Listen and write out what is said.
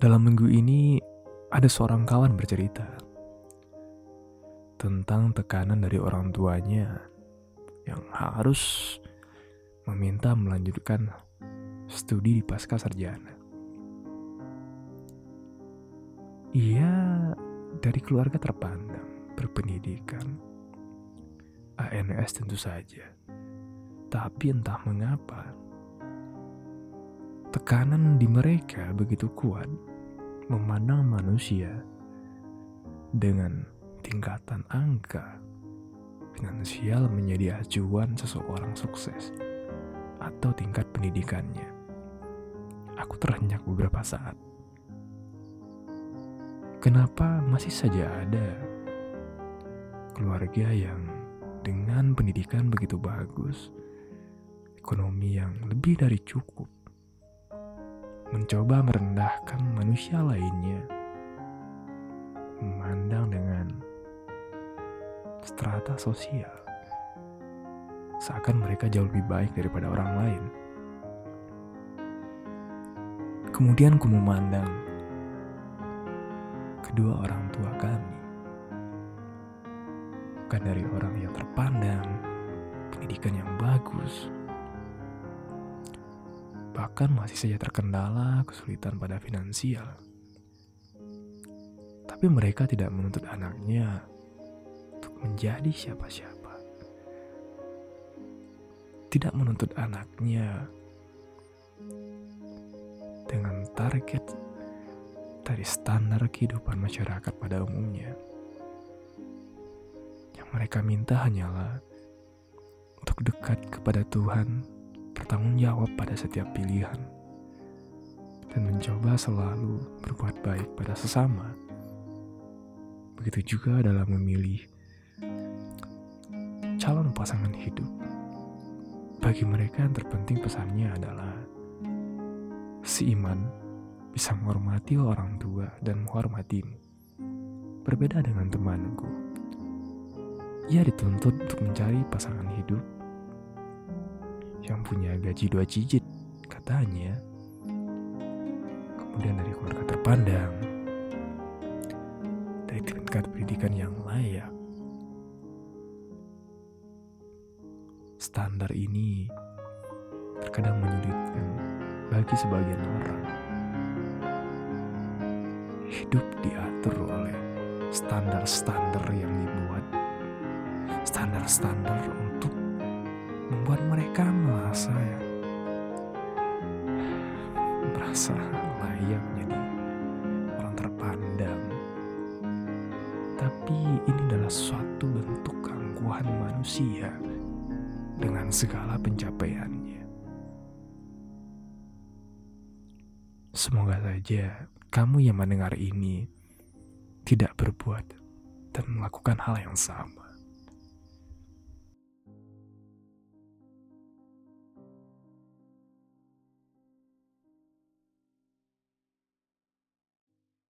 Dalam minggu ini, ada seorang kawan bercerita tentang tekanan dari orang tuanya yang harus meminta melanjutkan studi di pasca sarjana. Ia dari keluarga terpandang, berpendidikan, ANS tentu saja. Tapi entah mengapa, tekanan di mereka begitu kuat memandang manusia dengan tingkatan angka finansial menjadi acuan seseorang sukses atau tingkat pendidikannya. Aku terhenyak beberapa saat. Kenapa masih saja ada keluarga yang dengan pendidikan begitu bagus, ekonomi yang lebih dari cukup, mencoba merendahkan manusia lainnya, memandang dengan strata sosial, seakan mereka jauh lebih baik daripada orang lain. Kemudian ku memandang kedua orang tua kami, bukan dari orang yang terpandang, pendidikan yang bagus, bahkan masih saja terkendala kesulitan pada finansial. Tapi mereka tidak menuntut anaknya untuk menjadi siapa-siapa. Tidak menuntut anaknya dengan target dari standar kehidupan masyarakat pada umumnya. Yang mereka minta hanyalah untuk dekat kepada Tuhan bertanggung jawab pada setiap pilihan dan mencoba selalu berbuat baik pada sesama. Begitu juga dalam memilih calon pasangan hidup. Bagi mereka yang terpenting pesannya adalah si iman bisa menghormati orang tua dan menghormatimu. Berbeda dengan temanku. Ia dituntut untuk mencari pasangan hidup yang punya gaji dua digit katanya. Kemudian dari keluarga terpandang. Dari tingkat pendidikan yang layak. Standar ini terkadang menyulitkan bagi sebagian orang. Hidup diatur oleh standar-standar yang dibuat. Standar-standar untuk membuat mereka merasa ya merasa layak jadi orang terpandang. Tapi ini adalah suatu bentuk keangkuhan manusia dengan segala pencapaiannya. Semoga saja kamu yang mendengar ini tidak berbuat dan melakukan hal yang sama.